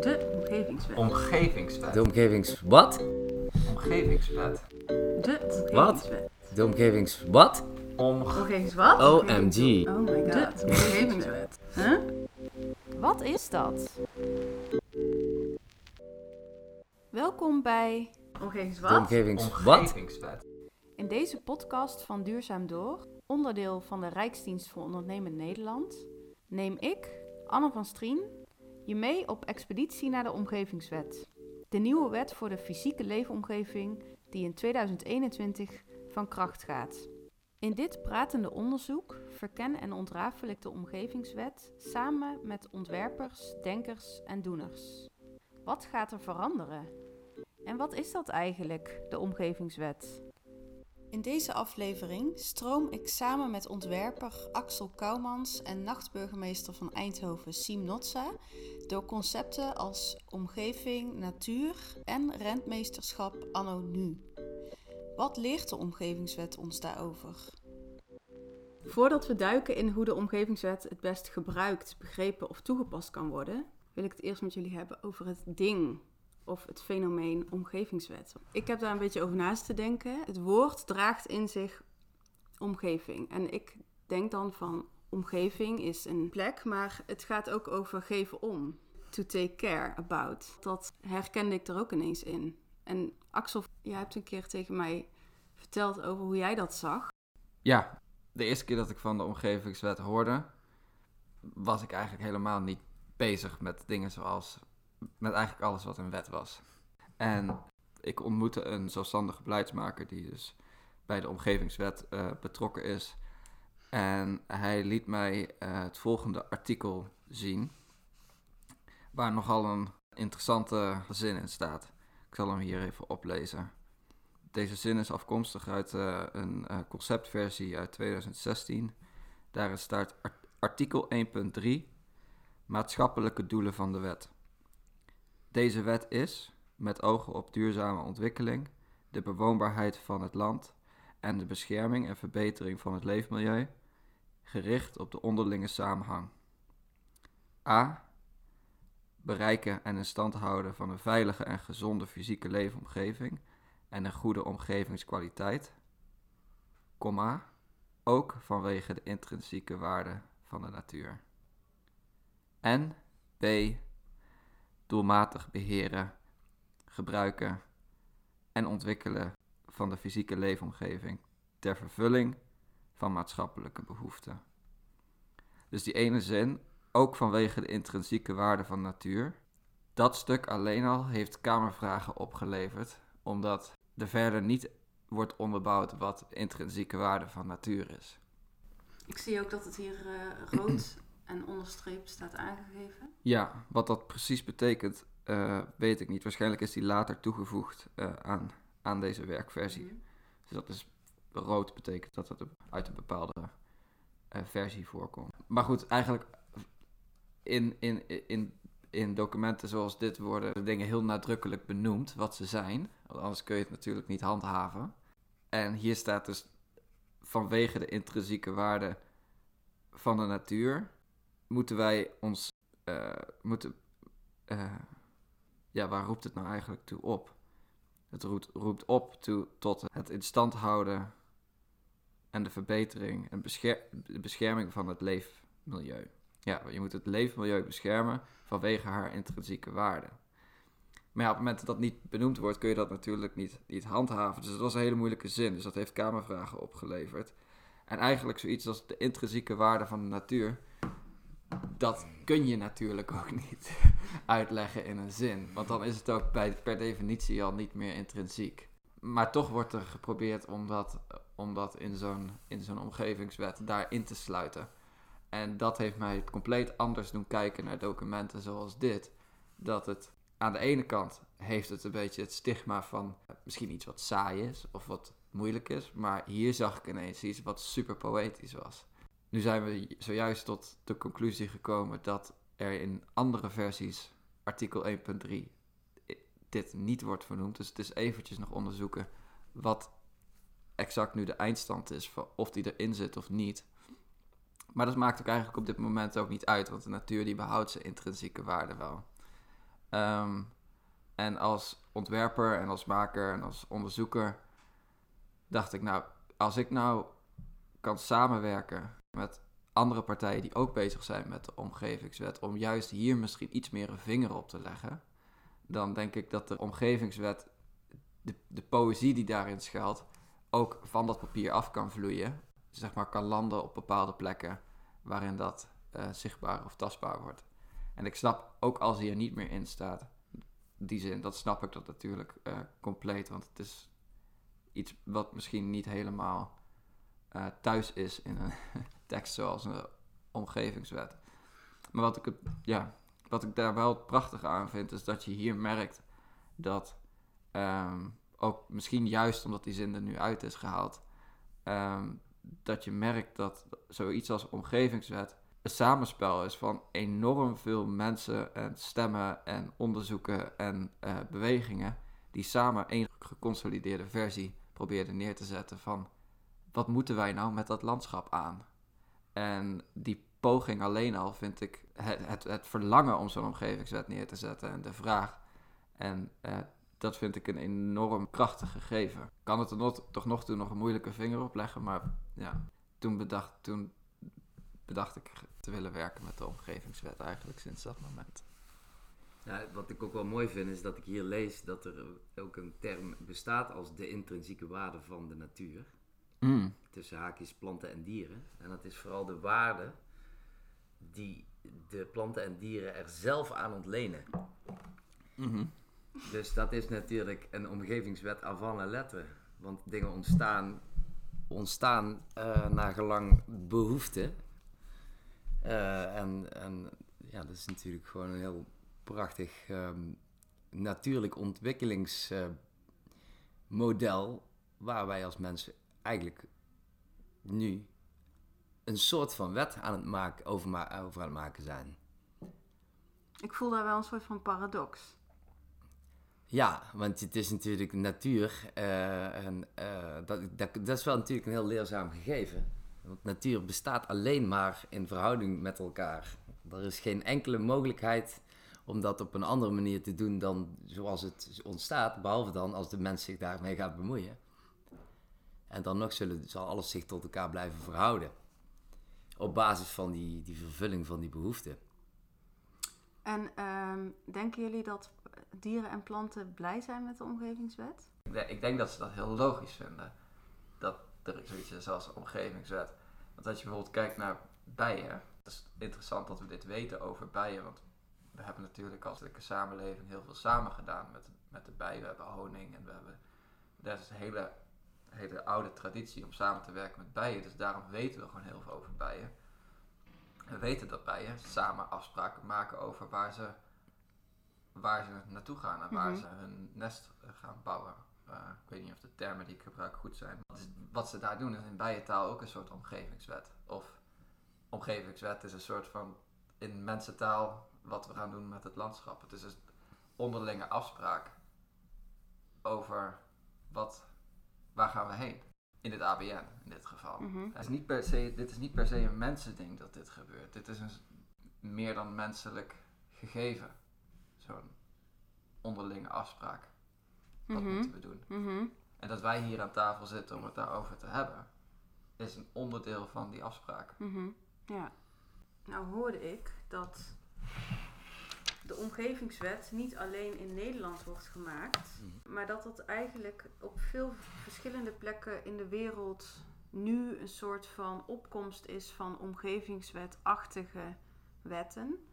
De omgevingswet. Omgevingswet. De omgevings... Wat? Omgevingswet. De Wat? omgevingswet. De omgevings... Wat? Om... Omgevings wat? OMG. Oh my god. De omgevingswet. Huh? Wat is dat? Welkom bij Omgevings De wat? omgevings... Wat? Omgevingswet. in deze podcast van Duurzaam Door, onderdeel van de Rijksdienst voor Ondernemend Nederland, neem ik, Anne van Strien, je mee op expeditie naar de Omgevingswet. De nieuwe wet voor de fysieke leefomgeving die in 2021 van kracht gaat. In dit pratende onderzoek verken en ontrafel ik de Omgevingswet samen met ontwerpers, denkers en doeners. Wat gaat er veranderen? En wat is dat eigenlijk, de Omgevingswet? In deze aflevering stroom ik samen met ontwerper Axel Kouwmans en nachtburgemeester van Eindhoven Siem Notza door concepten als omgeving, natuur en rentmeesterschap anno nu. Wat leert de Omgevingswet ons daarover? Voordat we duiken in hoe de Omgevingswet het best gebruikt, begrepen of toegepast kan worden, wil ik het eerst met jullie hebben over het ding of het fenomeen omgevingswet. Ik heb daar een beetje over naast te denken. Het woord draagt in zich omgeving. En ik denk dan van omgeving is een plek, maar het gaat ook over geven om. To take care about. Dat herkende ik er ook ineens in. En Axel, jij hebt een keer tegen mij verteld over hoe jij dat zag. Ja, de eerste keer dat ik van de omgevingswet hoorde, was ik eigenlijk helemaal niet bezig met dingen zoals, met eigenlijk alles wat een wet was. En ik ontmoette een zelfstandige beleidsmaker die dus bij de omgevingswet eh, betrokken is. En hij liet mij eh, het volgende artikel zien, waar nogal een interessante zin in staat. Ik zal hem hier even oplezen. Deze zin is afkomstig uit eh, een conceptversie uit 2016. Daarin staat art- artikel 1.3 Maatschappelijke doelen van de wet. Deze wet is, met ogen op duurzame ontwikkeling, de bewoonbaarheid van het land en de bescherming en verbetering van het leefmilieu, gericht op de onderlinge samenhang. A. Bereiken en in stand houden van een veilige en gezonde fysieke leefomgeving en een goede omgevingskwaliteit, comma, ook vanwege de intrinsieke waarde van de natuur. En B. Doelmatig beheren, gebruiken en ontwikkelen van de fysieke leefomgeving ter vervulling van maatschappelijke behoeften. Dus die ene zin, ook vanwege de intrinsieke waarde van natuur, dat stuk alleen al heeft Kamervragen opgeleverd, omdat er verder niet wordt onderbouwd wat intrinsieke waarde van natuur is. Ik zie ook dat het hier eh, rood en onderstreept staat aangegeven. Ja, wat dat precies betekent, eh, weet ik niet. Waarschijnlijk is die later toegevoegd eh, aan, aan deze werkversie. Mhm. Dus dat is rood betekent dat het uit een bepaalde eh, versie voorkomt. Maar goed, eigenlijk in, in, in, in documenten zoals dit worden de dingen heel nadrukkelijk benoemd wat ze zijn. Want anders kun je het natuurlijk niet handhaven. En hier staat dus vanwege de intrinsieke waarde van de natuur moeten wij ons eh, moeten. eh, ja, waar roept het nou eigenlijk toe op? Het roept, roept op toe, tot het in stand houden en de verbetering en de bescherming van het leefmilieu. Ja, je moet het leefmilieu beschermen vanwege haar intrinsieke waarde. Maar ja, op het moment dat dat niet benoemd wordt, kun je dat natuurlijk niet, niet handhaven. Dus dat was een hele moeilijke zin. Dus dat heeft Kamervragen opgeleverd. En eigenlijk zoiets als de intrinsieke waarde van de natuur, dat kun je natuurlijk ook niet uitleggen in een zin. Want dan is het ook bij, per definitie al niet meer intrinsiek. Maar toch wordt er geprobeerd om dat, om dat in zo'n zo'n omgevingswet daarin te sluiten. En dat heeft mij compleet anders doen kijken naar documenten zoals dit. Dat het aan de ene kant heeft het een beetje het stigma van misschien iets wat saai is of wat moeilijk is. Maar hier zag ik ineens iets wat super poëtisch was. Nu zijn we zojuist tot de conclusie gekomen dat er in andere versies, artikel 1.3, dit niet wordt vernoemd. Dus het is eventjes nog onderzoeken wat exact nu de eindstand is, of die erin zit of niet. Maar dat maakt ook eigenlijk op dit moment ook niet uit, want de natuur die behoudt zijn intrinsieke waarde wel. Ehm, en als ontwerper en als maker en als onderzoeker dacht ik, nou, als ik nou kan samenwerken met andere partijen die ook bezig zijn met de omgevingswet, om juist hier misschien iets meer een vinger op te leggen, dan denk ik dat de omgevingswet, de, de poëzie die daarin schuilt, ook van dat papier af kan vloeien. Zeg maar kan landen op bepaalde plekken waarin dat eh, zichtbaar of tastbaar wordt. En ik snap ook als hij er niet meer in staat, die zin, dat snap ik dat natuurlijk eh, compleet, want het is iets wat misschien niet helemaal eh, thuis is in een tekst zoals een omgevingswet. Maar wat ik, ja, wat ik daar wel prachtig aan vind, is dat je hier merkt dat ehm, ook misschien juist omdat die zin er nu uit is gehaald, ehm, dat je merkt dat zoiets als omgevingswet een samenspel is van enorm veel mensen en stemmen en onderzoeken en eh, bewegingen die samen één geconsolideerde versie probeerden neer te zetten van wat moeten wij nou met dat landschap aan? En die poging alleen al vind ik het, het, het verlangen om zo'n omgevingswet neer te zetten en de vraag. En eh, dat vind ik een enorm krachtig gegeven. Kan het er toch nog toe nog een moeilijke vinger op leggen, maar ja, toen bedacht, toen bedacht ik te willen werken met de omgevingswet eigenlijk sinds dat moment. Wat ik ook wel mooi vind is dat ik hier lees dat er ook een term bestaat als de intrinsieke waarde van de natuur. Mm. Tussen haakjes planten en dieren. En dat is vooral de waarde die de planten en dieren er zelf aan ontlenen. Mhm. Dus dat is natuurlijk een omgevingswet avant la lettre. Want dingen ontstaan, ontstaan eh, naar gelang behoefte. Eh, en, en ja, dat is natuurlijk gewoon een heel prachtig ehm, natuurlijk ontwikkelingsmodel. waar wij als mensen eigenlijk nu een soort van wet aan het maken, over, aan het maken zijn. Ik voel daar wel een soort van paradox. Ja, want het is natuurlijk natuur. eh, en eh, dat, dat, dat is wel natuurlijk een heel leerzaam gegeven. Want natuur bestaat alleen maar in verhouding met elkaar. Er is geen enkele mogelijkheid om dat op een andere manier te doen dan zoals het ontstaat. Behalve dan als de mens zich daarmee gaat bemoeien. En dan nog zullen, zal alles zich tot elkaar blijven verhouden. Op basis van die, die vervulling van die behoeften. En ehm, denken jullie dat dieren en planten blij zijn met de omgevingswet? Ik denk, ik denk dat ze dat heel logisch vinden. Dat er zoiets is als omgevingswet. Want als je bijvoorbeeld kijkt naar bijen. Het is interessant dat we dit weten over bijen. Want we hebben natuurlijk als een samenleving heel veel samen gedaan met, met de bijen. We hebben honing en we hebben... Dat is een hele, hele oude traditie om samen te werken met bijen. Dus daarom weten we gewoon heel veel over bijen. We weten dat bijen samen afspraken maken over waar ze, waar ze naartoe gaan en waar Mhm. ze hun nest eh, gaan bouwen. Uh, ik weet niet of de termen die ik gebruik goed zijn. Wat ze daar doen is in bijentaal ook een soort omgevingswet. Of omgevingswet is een soort van in mensentaal wat we gaan doen met het landschap. Het is een onderlinge afspraak over wat, waar gaan we heen. In het ABN in dit geval. Mhm. Het is niet per se, dit is niet per se een mensending dat dit gebeurt. Dit is een meer dan menselijk gegeven. Zo'n onderlinge afspraak. Wat Mhm. moeten we doen? Mhm. En dat wij hier aan tafel zitten om het daarover te hebben, is een onderdeel van die afspraak. Ja. Nou hoorde ik dat de omgevingswet niet alleen in Nederland wordt gemaakt, maar dat dat eigenlijk op veel verschillende plekken in de wereld nu een soort van opkomst is van omgevingswetachtige wetten.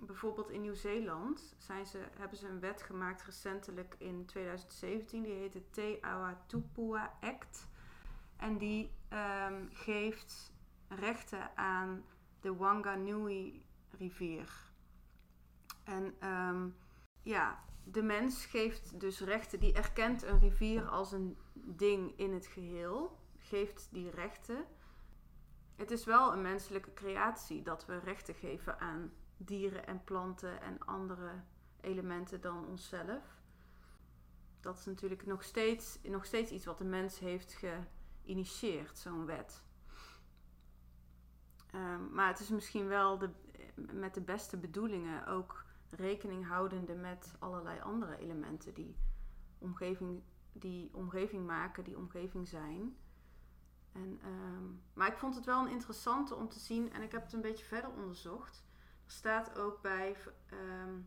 Bijvoorbeeld in Nieuw-Zeeland zijn ze, hebben ze een wet gemaakt recentelijk in 2017, die heet de Te Awatupua Act. En die ehm, geeft rechten aan de Wanganui rivier. En ehm, ja, de mens geeft dus rechten, die erkent een rivier als een ding in het geheel, geeft die rechten. Het is wel een menselijke creatie dat we rechten geven aan dieren en planten en andere elementen dan onszelf. Dat is natuurlijk nog steeds, nog steeds iets wat de mens heeft geïnitieerd, zo'n wet. Ehm, maar het is misschien wel de, met de beste bedoelingen ook rekening houdende met allerlei andere elementen die omgeving, die omgeving maken, die omgeving zijn. En, ehm, maar ik vond het wel een interessante om te zien en ik heb het een beetje verder onderzocht. Er staat ook bij ehm,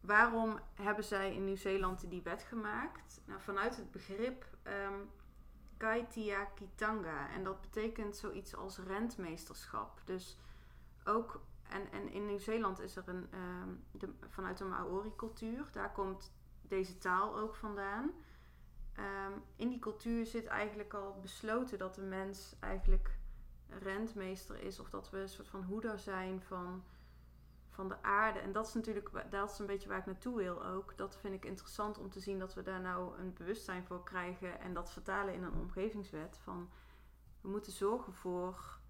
waarom hebben zij in Nieuw-Zeeland die wet gemaakt? Nou, vanuit het begrip um, Kaitia Kitanga. En dat betekent zoiets als rentmeesterschap. Dus ook, en, en in Nieuw-Zeeland is er een, de, vanuit de Maori-cultuur, daar komt deze taal ook vandaan. Ehm, in die cultuur zit eigenlijk al besloten dat de mens eigenlijk rentmeester is. Of dat we een soort van hoeder zijn van, van de aarde. En dat is natuurlijk, dat is een beetje waar ik naartoe wil ook. Dat vind ik interessant om te zien dat we daar nou een bewustzijn voor krijgen. En dat vertalen in een omgevingswet. Van we moeten zorgen voor.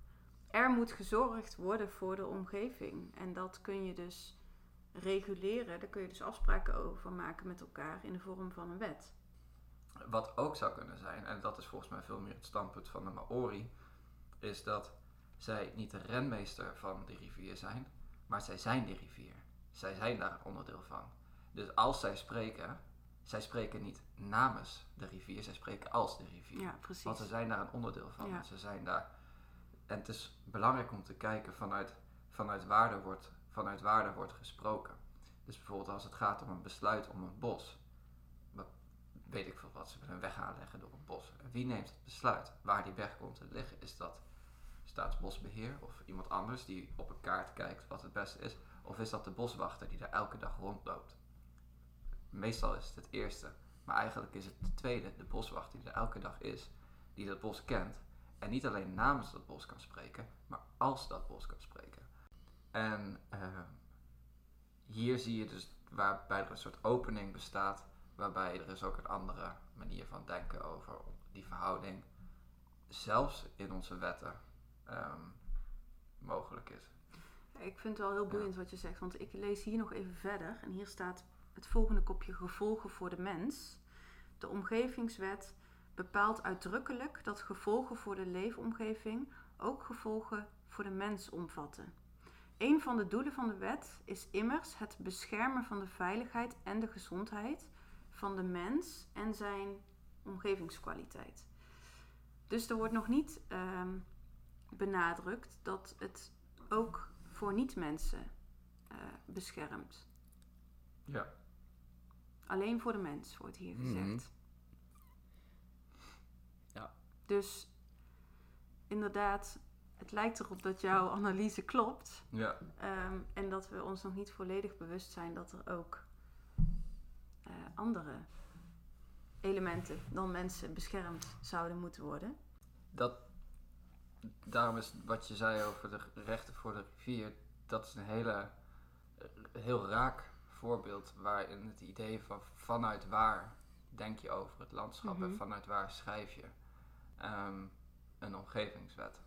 Er moet gezorgd worden voor de omgeving. En dat kun je dus reguleren. Daar kun je dus afspraken over maken met elkaar in de vorm van een wet. Wat ook zou kunnen zijn, en dat is volgens mij veel meer het standpunt van de Maori, is dat zij niet de renmeester van de rivier zijn, maar zij zijn de rivier. Zij zijn daar onderdeel van. Dus als zij spreken, zij spreken niet namens de rivier, zij spreken als de rivier. Ja, precies. Want ze zijn daar een onderdeel van. Ja. Ze zijn daar. En het is belangrijk om te kijken vanuit, vanuit, waar wordt, vanuit waar wordt gesproken. Dus bijvoorbeeld als het gaat om een besluit om een bos weet ik veel wat, ze willen weg aanleggen door een bos. En wie neemt het besluit waar die weg komt te liggen? Is dat Staatsbosbeheer of iemand anders die op een kaart kijkt wat het beste is? Of is dat de boswachter die daar elke dag rondloopt? Meestal is het het eerste, maar eigenlijk is het de tweede, de boswachter die er elke dag is, die dat bos kent en niet alleen namens dat bos kan spreken, maar als dat bos kan spreken. En uh, hier zie je dus waarbij er een soort opening bestaat Waarbij er is ook een andere manier van denken over die verhouding, zelfs in onze wetten, ehm, mogelijk is. Ik vind het wel heel boeiend wat je zegt, want ik lees hier nog even verder. En hier staat het volgende kopje gevolgen voor de mens. De omgevingswet bepaalt uitdrukkelijk dat gevolgen voor de leefomgeving ook gevolgen voor de mens omvatten. Een van de doelen van de wet is immers het beschermen van de veiligheid en de gezondheid van de mens en zijn omgevingskwaliteit. Dus er wordt nog niet ehm, benadrukt dat het ook voor niet-mensen uh, beschermt. Ja. Alleen voor de mens wordt hier mhm. gezegd. Ja. Dus inderdaad, het lijkt erop dat jouw analyse klopt. Ja. Ehm, en dat we ons nog niet volledig bewust zijn dat er ook uh, andere elementen dan mensen beschermd zouden moeten worden. Dat, daarom is wat je zei over de rechten voor de rivier, dat is een hele, heel raak voorbeeld waarin het idee van vanuit waar denk je over het landschap en mhm. vanuit waar schrijf je um, een omgevingswet.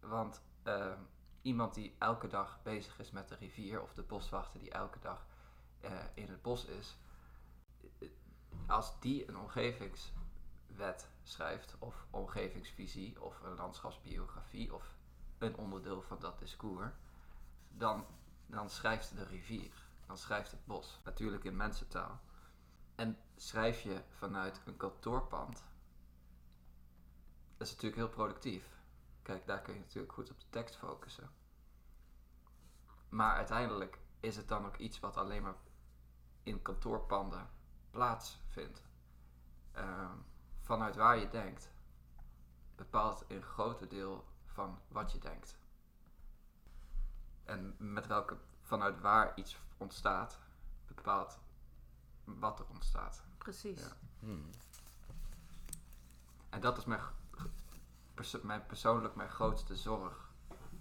Want um, iemand die elke dag bezig is met de rivier of de boswachter die elke dag uh, in het bos is, als die een omgevingswet schrijft, of omgevingsvisie, of een landschapsbiografie, of een onderdeel van dat discours, dan, dan schrijft de rivier, dan schrijft het bos, natuurlijk in mensentaal. En schrijf je vanuit een kantoorpand, is natuurlijk heel productief. Kijk, daar kun je natuurlijk goed op de tekst focussen. Maar uiteindelijk is het dan ook iets wat alleen maar in kantoorpanden plaatsvindt. Uh, vanuit waar je denkt, bepaalt een groot deel van wat je denkt. En met welke, vanuit waar iets ontstaat, bepaalt wat er ontstaat. Precies. Ja. Hmm. En dat is mijn, mijn persoonlijk mijn grootste zorg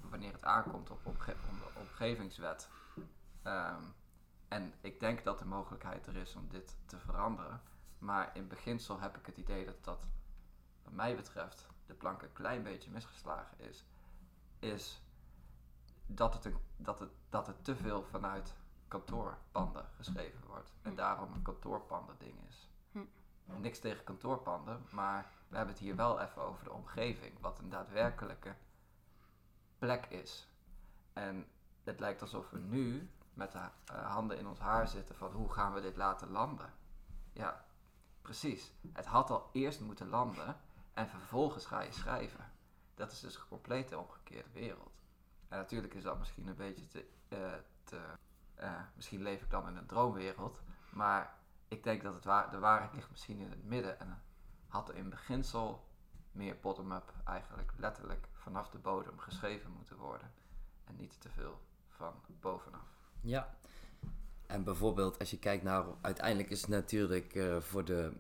wanneer het aankomt op, omge omgevingswet. Um, en ik denk dat de mogelijkheid er is om dit te veranderen. Maar in beginsel heb ik het idee dat dat, wat mij betreft, de plank een klein beetje misgeslagen is. Is dat het, een, dat het, dat het te veel vanuit kantoorpanden geschreven wordt. En hm. daarom een kantoorpanden ding is. Hm. Niks tegen kantoorpanden, maar we hebben het hier wel even over de omgeving. Wat een daadwerkelijke plek is. En het lijkt alsof we nu met de eh, handen in ons haar zitten van hoe gaan we dit laten landen. Ja, precies. Het had al eerst moeten landen en vervolgens ga je schrijven. Dat is dus een complete omgekeerde wereld. En natuurlijk is dat misschien een beetje te. eh, te eh, misschien leef ik dan in een droomwereld. Maar ik denk dat het waar, de waarheid ligt misschien in het midden. En had in beginsel meer bottom-up eigenlijk letterlijk vanaf de bodem geschreven moeten worden. En niet te veel van bovenaf. Ja. En bijvoorbeeld als je kijkt naar, uiteindelijk is het natuurlijk eh, voor de,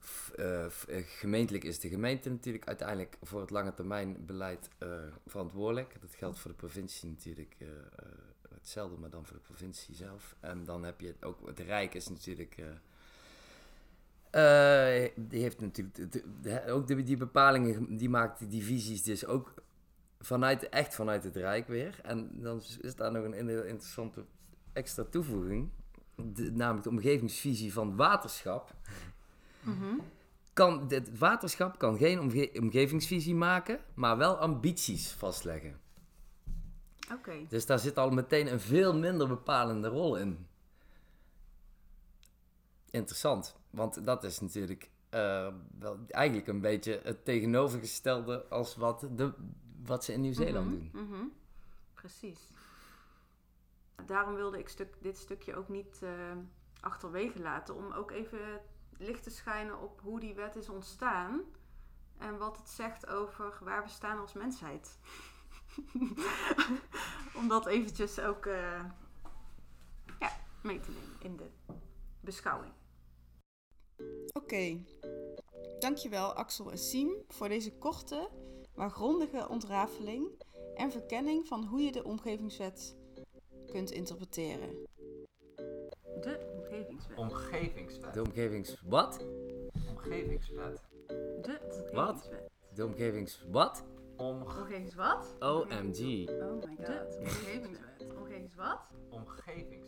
f- eh, f- eh, gemeentelijk is de gemeente natuurlijk uiteindelijk voor het lange termijn beleid eh, verantwoordelijk. Dat geldt voor de provincie natuurlijk eh, eh, hetzelfde, maar dan voor de provincie zelf. En dan heb je ook, het Rijk is natuurlijk... eh, die heeft natuurlijk de- de- de- ook die bepalingen, die maakt die visies dus ook vanuit, echt vanuit het Rijk weer. En dan is daar nog een interessante extra toevoeging. Namelijk de omgevingsvisie van waterschap. Mhm. Kan, het waterschap kan geen omge- omgevingsvisie maken, maar wel ambities vastleggen. Oké. Dus daar zit al meteen een veel minder bepalende rol in. Interessant, want dat is natuurlijk eh, wel eigenlijk een beetje het tegenovergestelde als wat, de, wat ze in Nieuw-Zeeland Mhm, doen. mhm. Precies. Daarom wilde ik stuk, dit stukje ook niet eh, achterwege laten. Om ook even licht te schijnen op hoe die wet is ontstaan. En wat het zegt over waar we staan als mensheid. om dat eventjes ook eh, ja, mee te nemen in de beschouwing. Oké, dankjewel Axel en Siem voor deze korte, maar grondige ontrafeling en verkenning van hoe je de omgevingswet kunt interpreteren. De omgevingswet. Omgevingswet. De omgevings... Wat? Omgevingswet. De Wat? omgevingswet. De omgevings... Wat? Om, Omgevingswat? OMG. Oh my god. De omgevingswet. Omgevingswat? omgevingswet.